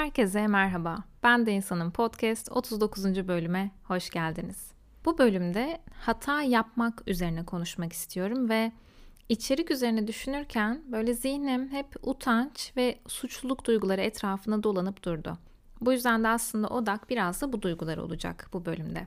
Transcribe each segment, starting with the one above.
Herkese merhaba. Ben de insanın podcast 39. bölüme hoş geldiniz. Bu bölümde hata yapmak üzerine konuşmak istiyorum ve içerik üzerine düşünürken böyle zihnim hep utanç ve suçluluk duyguları etrafına dolanıp durdu. Bu yüzden de aslında odak biraz da bu duygular olacak bu bölümde.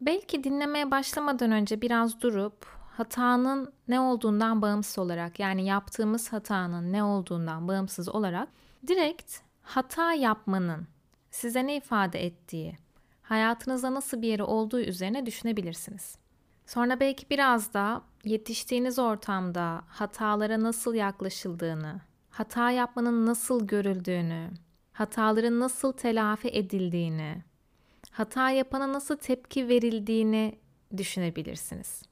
Belki dinlemeye başlamadan önce biraz durup hatanın ne olduğundan bağımsız olarak yani yaptığımız hatanın ne olduğundan bağımsız olarak direkt hata yapmanın size ne ifade ettiği, hayatınızda nasıl bir yeri olduğu üzerine düşünebilirsiniz. Sonra belki biraz da yetiştiğiniz ortamda hatalara nasıl yaklaşıldığını, hata yapmanın nasıl görüldüğünü, hataların nasıl telafi edildiğini, hata yapana nasıl tepki verildiğini düşünebilirsiniz.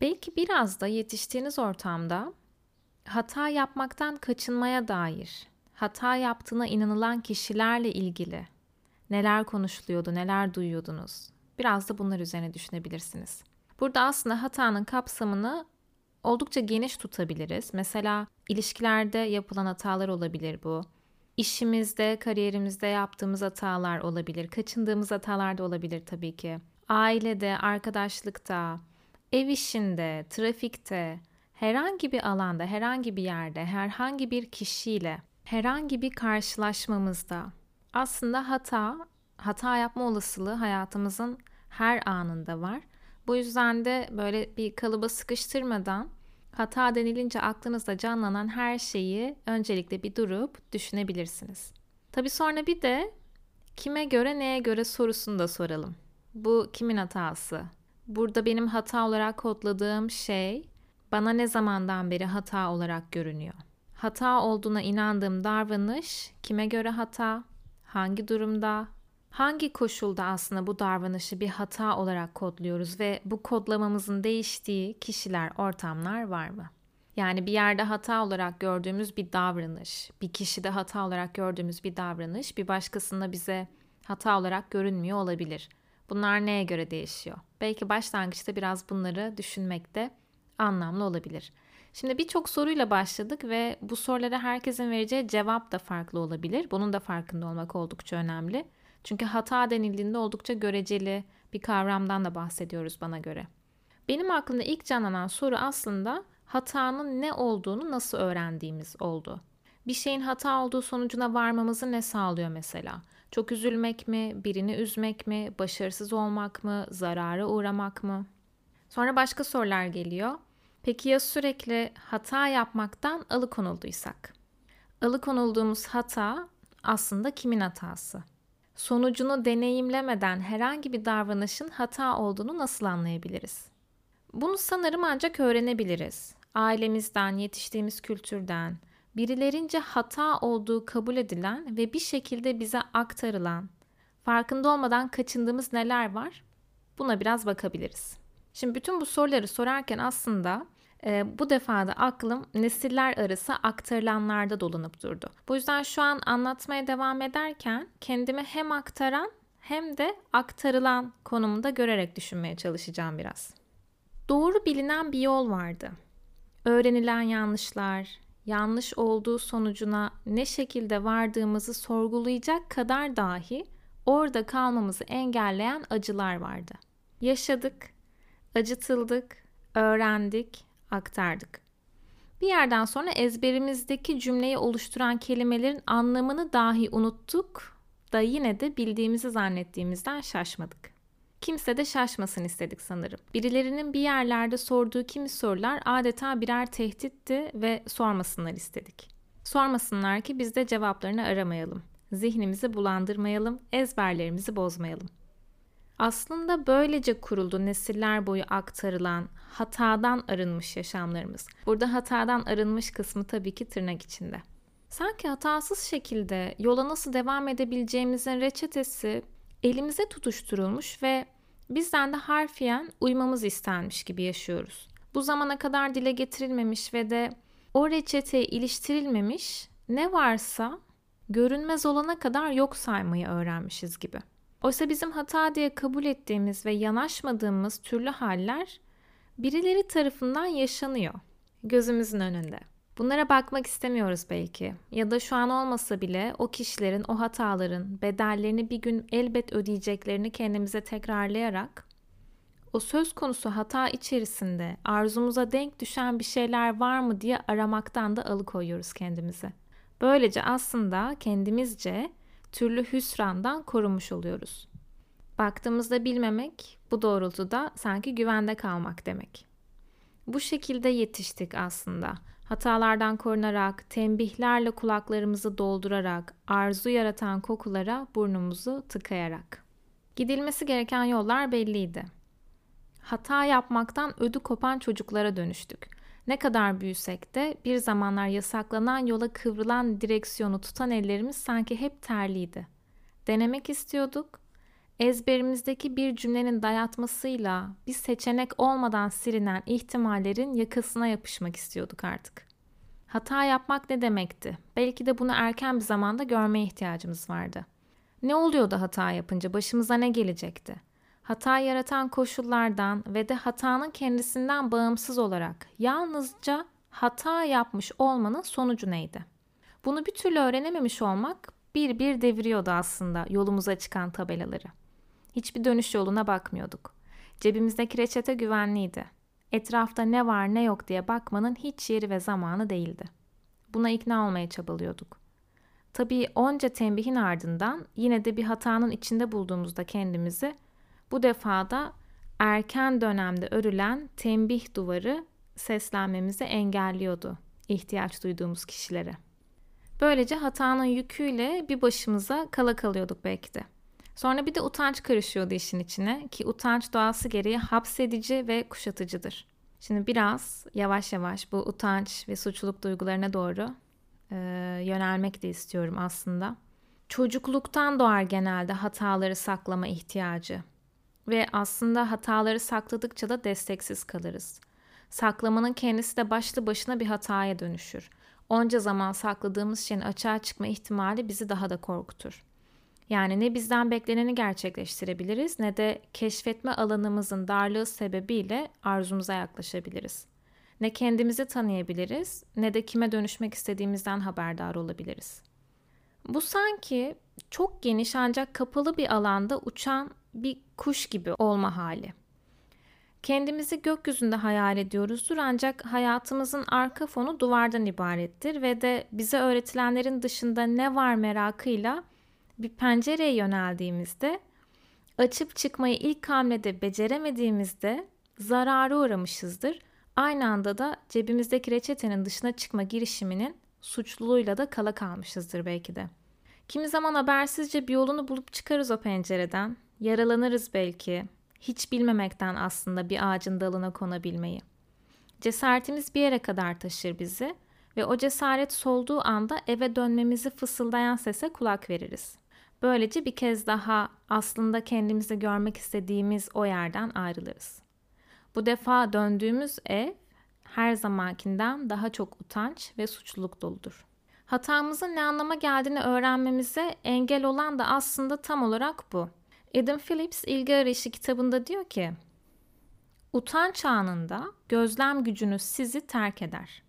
Belki biraz da yetiştiğiniz ortamda hata yapmaktan kaçınmaya dair, hata yaptığına inanılan kişilerle ilgili neler konuşuluyordu, neler duyuyordunuz? Biraz da bunlar üzerine düşünebilirsiniz. Burada aslında hatanın kapsamını oldukça geniş tutabiliriz. Mesela ilişkilerde yapılan hatalar olabilir bu. İşimizde, kariyerimizde yaptığımız hatalar olabilir. Kaçındığımız hatalar da olabilir tabii ki. Ailede, arkadaşlıkta, ev işinde, trafikte, herhangi bir alanda, herhangi bir yerde, herhangi bir kişiyle, herhangi bir karşılaşmamızda aslında hata, hata yapma olasılığı hayatımızın her anında var. Bu yüzden de böyle bir kalıba sıkıştırmadan hata denilince aklınızda canlanan her şeyi öncelikle bir durup düşünebilirsiniz. Tabii sonra bir de kime göre neye göre sorusunu da soralım. Bu kimin hatası? Burada benim hata olarak kodladığım şey bana ne zamandan beri hata olarak görünüyor? Hata olduğuna inandığım davranış kime göre hata? Hangi durumda? Hangi koşulda aslında bu davranışı bir hata olarak kodluyoruz ve bu kodlamamızın değiştiği kişiler, ortamlar var mı? Yani bir yerde hata olarak gördüğümüz bir davranış, bir kişide hata olarak gördüğümüz bir davranış bir başkasında bize hata olarak görünmüyor olabilir. Bunlar neye göre değişiyor? Belki başlangıçta biraz bunları düşünmekte anlamlı olabilir. Şimdi birçok soruyla başladık ve bu sorulara herkesin vereceği cevap da farklı olabilir. Bunun da farkında olmak oldukça önemli. Çünkü hata denildiğinde oldukça göreceli bir kavramdan da bahsediyoruz bana göre. Benim aklımda ilk canlanan soru aslında hatanın ne olduğunu nasıl öğrendiğimiz oldu. Bir şeyin hata olduğu sonucuna varmamızı ne sağlıyor mesela? Çok üzülmek mi, birini üzmek mi, başarısız olmak mı, zarara uğramak mı? Sonra başka sorular geliyor. Peki ya sürekli hata yapmaktan alıkonulduysak? Alıkonulduğumuz hata aslında kimin hatası? Sonucunu deneyimlemeden herhangi bir davranışın hata olduğunu nasıl anlayabiliriz? Bunu sanırım ancak öğrenebiliriz. Ailemizden, yetiştiğimiz kültürden, birilerince hata olduğu kabul edilen ve bir şekilde bize aktarılan, farkında olmadan kaçındığımız neler var? Buna biraz bakabiliriz. Şimdi bütün bu soruları sorarken aslında e, bu defa da aklım nesiller arası aktarılanlarda dolanıp durdu. Bu yüzden şu an anlatmaya devam ederken kendimi hem aktaran hem de aktarılan konumunda görerek düşünmeye çalışacağım biraz. Doğru bilinen bir yol vardı. Öğrenilen yanlışlar, yanlış olduğu sonucuna ne şekilde vardığımızı sorgulayacak kadar dahi orada kalmamızı engelleyen acılar vardı. Yaşadık, acıtıldık, öğrendik, aktardık. Bir yerden sonra ezberimizdeki cümleyi oluşturan kelimelerin anlamını dahi unuttuk da yine de bildiğimizi zannettiğimizden şaşmadık. Kimse de şaşmasın istedik sanırım. Birilerinin bir yerlerde sorduğu kimi sorular adeta birer tehditti ve sormasınlar istedik. Sormasınlar ki biz de cevaplarını aramayalım. Zihnimizi bulandırmayalım, ezberlerimizi bozmayalım. Aslında böylece kuruldu nesiller boyu aktarılan hatadan arınmış yaşamlarımız. Burada hatadan arınmış kısmı tabii ki tırnak içinde. Sanki hatasız şekilde yola nasıl devam edebileceğimizin reçetesi elimize tutuşturulmuş ve bizden de harfiyen uymamız istenmiş gibi yaşıyoruz. Bu zamana kadar dile getirilmemiş ve de o reçeteye iliştirilmemiş ne varsa görünmez olana kadar yok saymayı öğrenmişiz gibi. Oysa bizim hata diye kabul ettiğimiz ve yanaşmadığımız türlü haller birileri tarafından yaşanıyor gözümüzün önünde. Bunlara bakmak istemiyoruz belki. Ya da şu an olmasa bile o kişilerin o hataların bedellerini bir gün elbet ödeyeceklerini kendimize tekrarlayarak o söz konusu hata içerisinde arzumuza denk düşen bir şeyler var mı diye aramaktan da alıkoyuyoruz kendimizi. Böylece aslında kendimizce türlü hüsrandan korunmuş oluyoruz. Baktığımızda bilmemek bu doğrultuda sanki güvende kalmak demek. Bu şekilde yetiştik aslında. Hatalardan korunarak, tembihlerle kulaklarımızı doldurarak, arzu yaratan kokulara burnumuzu tıkayarak. Gidilmesi gereken yollar belliydi. Hata yapmaktan ödü kopan çocuklara dönüştük. Ne kadar büyüsek de bir zamanlar yasaklanan yola kıvrılan direksiyonu tutan ellerimiz sanki hep terliydi. Denemek istiyorduk. Ezberimizdeki bir cümlenin dayatmasıyla bir seçenek olmadan silinen ihtimallerin yakasına yapışmak istiyorduk artık. Hata yapmak ne demekti? Belki de bunu erken bir zamanda görmeye ihtiyacımız vardı. Ne oluyordu hata yapınca? Başımıza ne gelecekti? Hata yaratan koşullardan ve de hatanın kendisinden bağımsız olarak yalnızca hata yapmış olmanın sonucu neydi? Bunu bir türlü öğrenememiş olmak bir bir deviriyordu aslında yolumuza çıkan tabelaları. Hiçbir dönüş yoluna bakmıyorduk. Cebimizdeki reçete güvenliydi. Etrafta ne var ne yok diye bakmanın hiç yeri ve zamanı değildi. Buna ikna olmaya çabalıyorduk. Tabii onca tembihin ardından yine de bir hatanın içinde bulduğumuzda kendimizi bu defada erken dönemde örülen tembih duvarı seslenmemizi engelliyordu ihtiyaç duyduğumuz kişilere. Böylece hatanın yüküyle bir başımıza kala kalıyorduk belki de. Sonra bir de utanç karışıyordu işin içine ki utanç doğası gereği hapsedici ve kuşatıcıdır. Şimdi biraz yavaş yavaş bu utanç ve suçluluk duygularına doğru e, yönelmek de istiyorum aslında. Çocukluktan doğar genelde hataları saklama ihtiyacı. Ve aslında hataları sakladıkça da desteksiz kalırız. Saklamanın kendisi de başlı başına bir hataya dönüşür. Onca zaman sakladığımız şeyin açığa çıkma ihtimali bizi daha da korkutur. Yani ne bizden bekleneni gerçekleştirebiliriz ne de keşfetme alanımızın darlığı sebebiyle arzumuza yaklaşabiliriz. Ne kendimizi tanıyabiliriz ne de kime dönüşmek istediğimizden haberdar olabiliriz. Bu sanki çok geniş ancak kapalı bir alanda uçan bir kuş gibi olma hali. Kendimizi gökyüzünde hayal ediyoruzdur ancak hayatımızın arka fonu duvardan ibarettir ve de bize öğretilenlerin dışında ne var merakıyla bir pencereye yöneldiğimizde açıp çıkmayı ilk hamlede beceremediğimizde zarara uğramışızdır. Aynı anda da cebimizdeki reçetenin dışına çıkma girişiminin suçluluğuyla da kala kalmışızdır belki de. Kimi zaman habersizce bir yolunu bulup çıkarız o pencereden Yaralanırız belki. Hiç bilmemekten aslında bir ağacın dalına konabilmeyi. Cesaretimiz bir yere kadar taşır bizi ve o cesaret solduğu anda eve dönmemizi fısıldayan sese kulak veririz. Böylece bir kez daha aslında kendimizi görmek istediğimiz o yerden ayrılırız. Bu defa döndüğümüz ev her zamankinden daha çok utanç ve suçluluk doludur. Hatamızın ne anlama geldiğini öğrenmemize engel olan da aslında tam olarak bu. Adam Phillips İlgi Arayışı kitabında diyor ki, Utanç anında gözlem gücünüz sizi terk eder.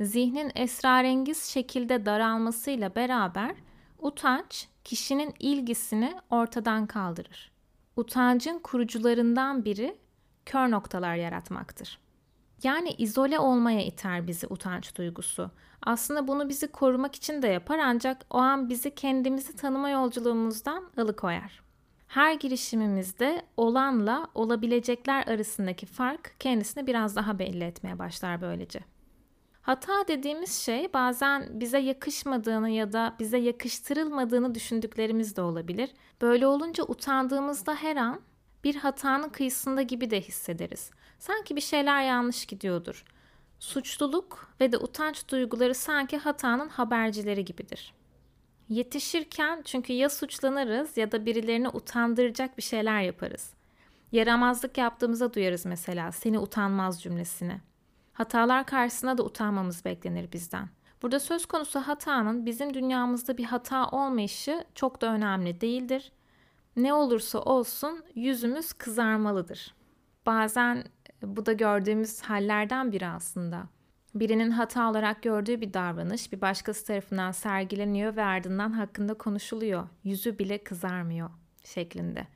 Zihnin esrarengiz şekilde daralmasıyla beraber utanç kişinin ilgisini ortadan kaldırır. Utancın kurucularından biri kör noktalar yaratmaktır. Yani izole olmaya iter bizi utanç duygusu. Aslında bunu bizi korumak için de yapar ancak o an bizi kendimizi tanıma yolculuğumuzdan alıkoyar. Her girişimimizde olanla olabilecekler arasındaki fark kendisini biraz daha belli etmeye başlar böylece. Hata dediğimiz şey bazen bize yakışmadığını ya da bize yakıştırılmadığını düşündüklerimiz de olabilir. Böyle olunca utandığımızda her an bir hatanın kıyısında gibi de hissederiz. Sanki bir şeyler yanlış gidiyordur. Suçluluk ve de utanç duyguları sanki hatanın habercileri gibidir. Yetişirken çünkü ya suçlanırız ya da birilerini utandıracak bir şeyler yaparız. Yaramazlık yaptığımızda duyarız mesela seni utanmaz cümlesini. Hatalar karşısında da utanmamız beklenir bizden. Burada söz konusu hatanın bizim dünyamızda bir hata olmayışı çok da önemli değildir. Ne olursa olsun yüzümüz kızarmalıdır. Bazen bu da gördüğümüz hallerden biri aslında. Birinin hata olarak gördüğü bir davranış bir başkası tarafından sergileniyor ve ardından hakkında konuşuluyor. Yüzü bile kızarmıyor şeklinde.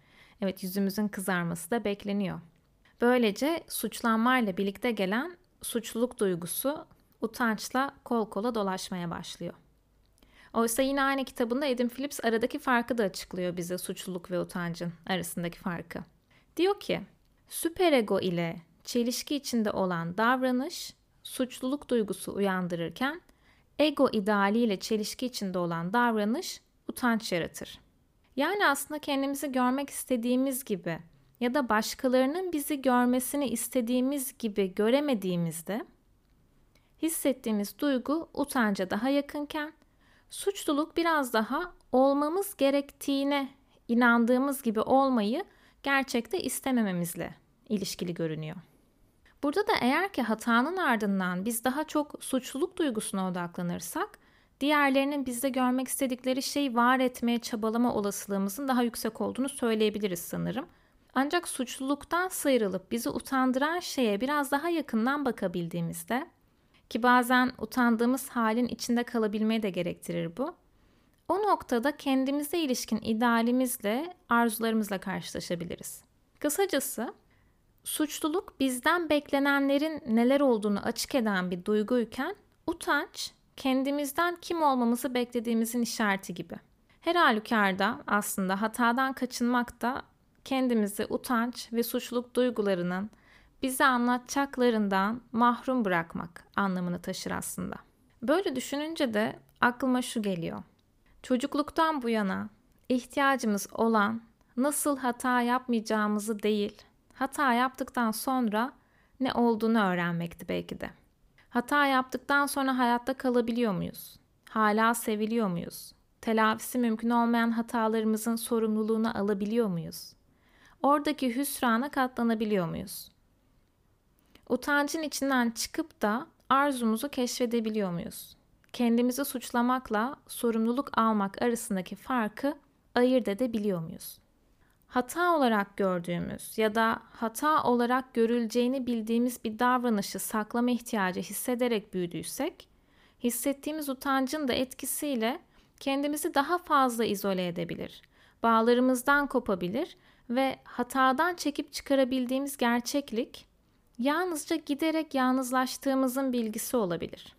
Evet yüzümüzün kızarması da bekleniyor. Böylece suçlanmayla birlikte gelen suçluluk duygusu utançla kol kola dolaşmaya başlıyor. Oysa yine aynı kitabında Adam Phillips aradaki farkı da açıklıyor bize suçluluk ve utancın arasındaki farkı. Diyor ki, süperego ile çelişki içinde olan davranış suçluluk duygusu uyandırırken ego idealiyle çelişki içinde olan davranış utanç yaratır. Yani aslında kendimizi görmek istediğimiz gibi ya da başkalarının bizi görmesini istediğimiz gibi göremediğimizde hissettiğimiz duygu utanca daha yakınken suçluluk biraz daha olmamız gerektiğine inandığımız gibi olmayı gerçekte istemememizle ilişkili görünüyor. Burada da eğer ki hatanın ardından biz daha çok suçluluk duygusuna odaklanırsak, diğerlerinin bizde görmek istedikleri şeyi var etmeye çabalama olasılığımızın daha yüksek olduğunu söyleyebiliriz sanırım. Ancak suçluluktan sıyrılıp bizi utandıran şeye biraz daha yakından bakabildiğimizde ki bazen utandığımız halin içinde kalabilmeyi de gerektirir bu. O noktada kendimize ilişkin idealimizle, arzularımızla karşılaşabiliriz. Kısacası suçluluk bizden beklenenlerin neler olduğunu açık eden bir duyguyken utanç kendimizden kim olmamızı beklediğimizin işareti gibi. Her halükarda aslında hatadan kaçınmak da kendimizi utanç ve suçluluk duygularının bize anlatacaklarından mahrum bırakmak anlamını taşır aslında. Böyle düşününce de aklıma şu geliyor. Çocukluktan bu yana ihtiyacımız olan nasıl hata yapmayacağımızı değil, hata yaptıktan sonra ne olduğunu öğrenmekti belki de. Hata yaptıktan sonra hayatta kalabiliyor muyuz? Hala seviliyor muyuz? Telafisi mümkün olmayan hatalarımızın sorumluluğunu alabiliyor muyuz? Oradaki hüsrana katlanabiliyor muyuz? Utancın içinden çıkıp da arzumuzu keşfedebiliyor muyuz? Kendimizi suçlamakla sorumluluk almak arasındaki farkı ayırt edebiliyor muyuz? Hata olarak gördüğümüz ya da hata olarak görüleceğini bildiğimiz bir davranışı saklama ihtiyacı hissederek büyüdüysek, hissettiğimiz utancın da etkisiyle kendimizi daha fazla izole edebilir, bağlarımızdan kopabilir ve hatadan çekip çıkarabildiğimiz gerçeklik yalnızca giderek yalnızlaştığımızın bilgisi olabilir.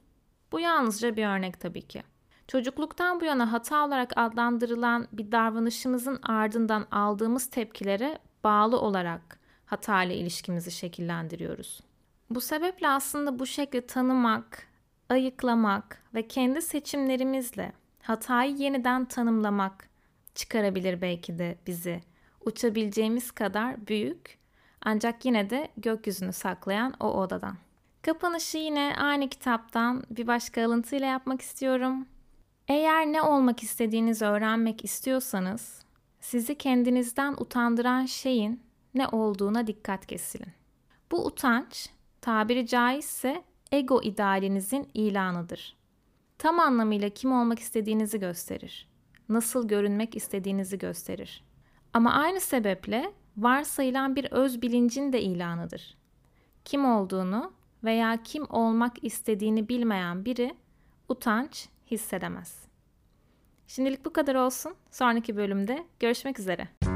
Bu yalnızca bir örnek tabii ki. Çocukluktan bu yana hata olarak adlandırılan bir davranışımızın ardından aldığımız tepkilere bağlı olarak hata ile ilişkimizi şekillendiriyoruz. Bu sebeple aslında bu şekli tanımak, ayıklamak ve kendi seçimlerimizle hatayı yeniden tanımlamak çıkarabilir belki de bizi uçabileceğimiz kadar büyük ancak yine de gökyüzünü saklayan o odadan. Kapanışı yine aynı kitaptan bir başka alıntıyla yapmak istiyorum. Eğer ne olmak istediğinizi öğrenmek istiyorsanız, sizi kendinizden utandıran şeyin ne olduğuna dikkat kesilin. Bu utanç, tabiri caizse ego idealinizin ilanıdır. Tam anlamıyla kim olmak istediğinizi gösterir. Nasıl görünmek istediğinizi gösterir. Ama aynı sebeple varsayılan bir öz bilincin de ilanıdır. Kim olduğunu veya kim olmak istediğini bilmeyen biri utanç hissedemez. Şimdilik bu kadar olsun. Sonraki bölümde görüşmek üzere.